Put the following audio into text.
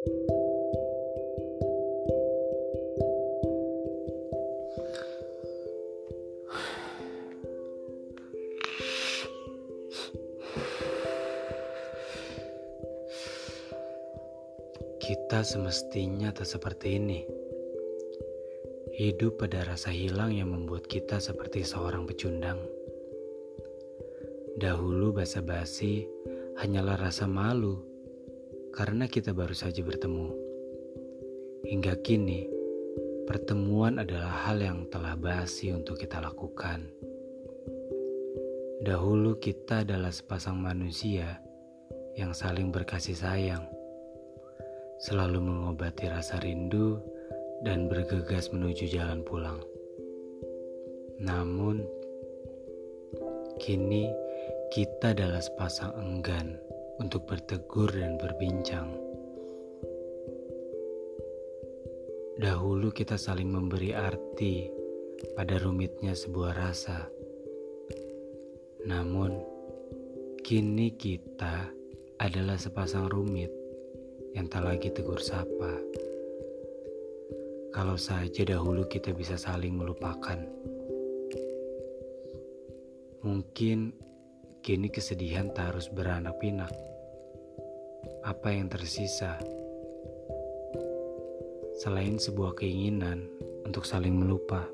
Kita semestinya tak seperti ini. Hidup pada rasa hilang yang membuat kita seperti seorang pecundang. Dahulu basa-basi hanyalah rasa malu karena kita baru saja bertemu. Hingga kini, pertemuan adalah hal yang telah basi untuk kita lakukan. Dahulu kita adalah sepasang manusia yang saling berkasih sayang selalu mengobati rasa rindu dan bergegas menuju jalan pulang. Namun, kini kita adalah sepasang enggan untuk bertegur dan berbincang. Dahulu kita saling memberi arti pada rumitnya sebuah rasa. Namun, kini kita adalah sepasang rumit yang tak lagi tegur sapa. Kalau saja dahulu kita bisa saling melupakan. Mungkin kini kesedihan tak harus beranak pinak. Apa yang tersisa? Selain sebuah keinginan untuk saling melupa.